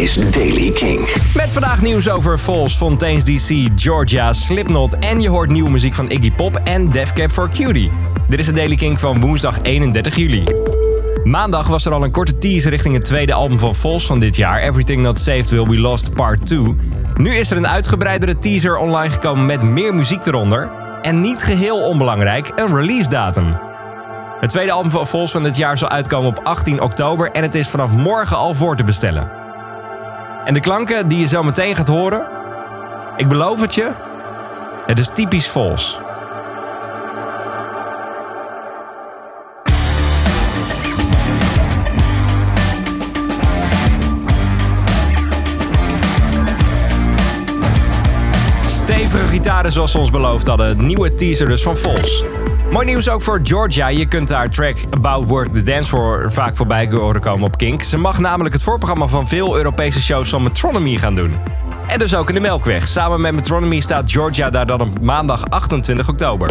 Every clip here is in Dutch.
is Daily King. Met vandaag nieuws over Falls, Fontaine's DC, Georgia, Slipknot en je hoort nieuwe muziek van Iggy Pop en Def Cap for Cutie. Dit is de Daily King van woensdag 31 juli. Maandag was er al een korte teaser richting het tweede album van Falls van dit jaar, Everything Not Saved Will Be Lost Part 2. Nu is er een uitgebreidere teaser online gekomen met meer muziek eronder. En niet geheel onbelangrijk, een release datum. Het tweede album van Falls van dit jaar zal uitkomen op 18 oktober en het is vanaf morgen al voor te bestellen. En de klanken die je zo meteen gaat horen, ik beloof het je, het is typisch Falls. Stevige gitaren zoals ze ons beloofd hadden. Nieuwe teaser dus van Falls. Mooi nieuws ook voor Georgia. Je kunt daar track About Work the Dance voor vaak voorbij horen komen op Kink. Ze mag namelijk het voorprogramma van veel Europese shows van Metronomy gaan doen. En dus ook in de Melkweg. Samen met Metronomy staat Georgia daar dan op maandag 28 oktober.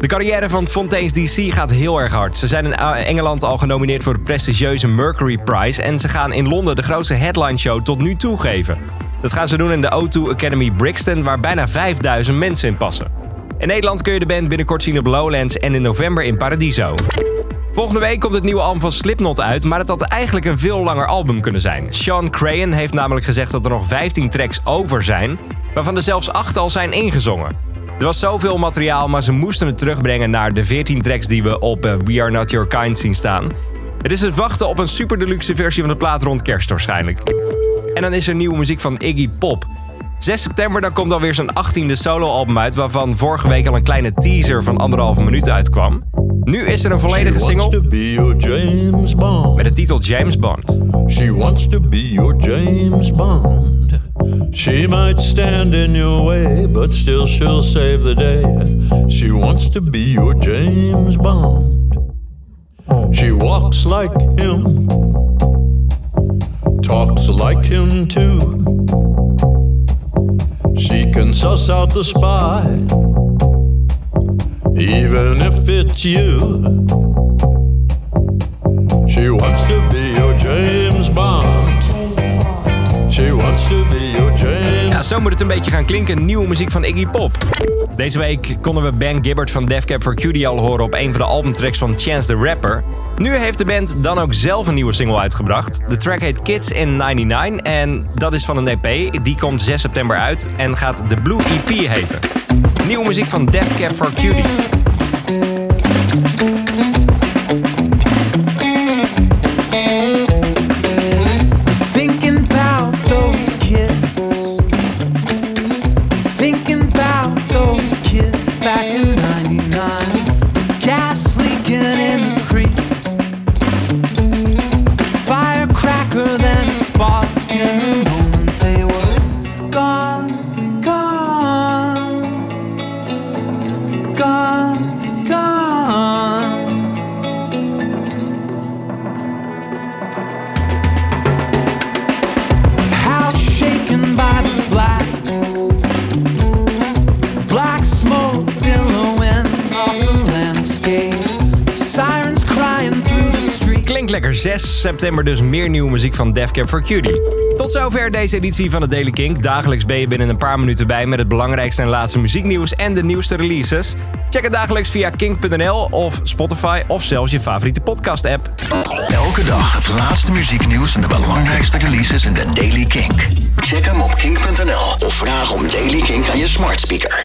De carrière van Fontaine's DC gaat heel erg hard. Ze zijn in Engeland al genomineerd voor de prestigieuze Mercury Prize... en ze gaan in Londen de grootste headline show tot nu toe geven. Dat gaan ze doen in de O2 Academy Brixton, waar bijna 5000 mensen in passen. In Nederland kun je de band binnenkort zien op Lowlands en in november in Paradiso. Volgende week komt het nieuwe album van Slipknot uit, maar het had eigenlijk een veel langer album kunnen zijn. Sean Crayon heeft namelijk gezegd dat er nog 15 tracks over zijn, waarvan er zelfs 8 al zijn ingezongen. Er was zoveel materiaal, maar ze moesten het terugbrengen naar de 14 tracks die we op eh, We Are Not Your Kind zien staan. Het is het wachten op een super deluxe versie van de plaat rond kerst waarschijnlijk. En dan is er nieuwe muziek van Iggy Pop. 6 september dan komt alweer zijn 18e soloalbum uit, waarvan vorige week al een kleine teaser van anderhalve minuut uitkwam. Nu is er een volledige single met de titel James Bond. She wants to be your James Bond. She might stand in your way, but still she'll save the day. She wants to be your James Bond. She walks like him, him too. She can suss out the spy, even if it's you. Zo moet het een beetje gaan klinken. Nieuwe muziek van Iggy Pop. Deze week konden we Ben Gibbard van Def Cap for Cutie al horen op een van de albumtracks van Chance the Rapper. Nu heeft de band dan ook zelf een nieuwe single uitgebracht. De track heet Kids in 99 en dat is van een EP. Die komt 6 september uit en gaat The Blue EP heten. Nieuwe muziek van Def Cap for Cutie. Lekker 6 september dus meer nieuwe muziek van Def Cap for Cutie. Tot zover deze editie van de Daily Kink. Dagelijks ben je binnen een paar minuten bij met het belangrijkste en laatste muzieknieuws en de nieuwste releases. Check het dagelijks via kink.nl of Spotify of zelfs je favoriete podcast app. Elke dag het laatste muzieknieuws en de belangrijkste releases in de Daily Kink. Check hem op kink.nl of vraag om Daily Kink aan je smart speaker.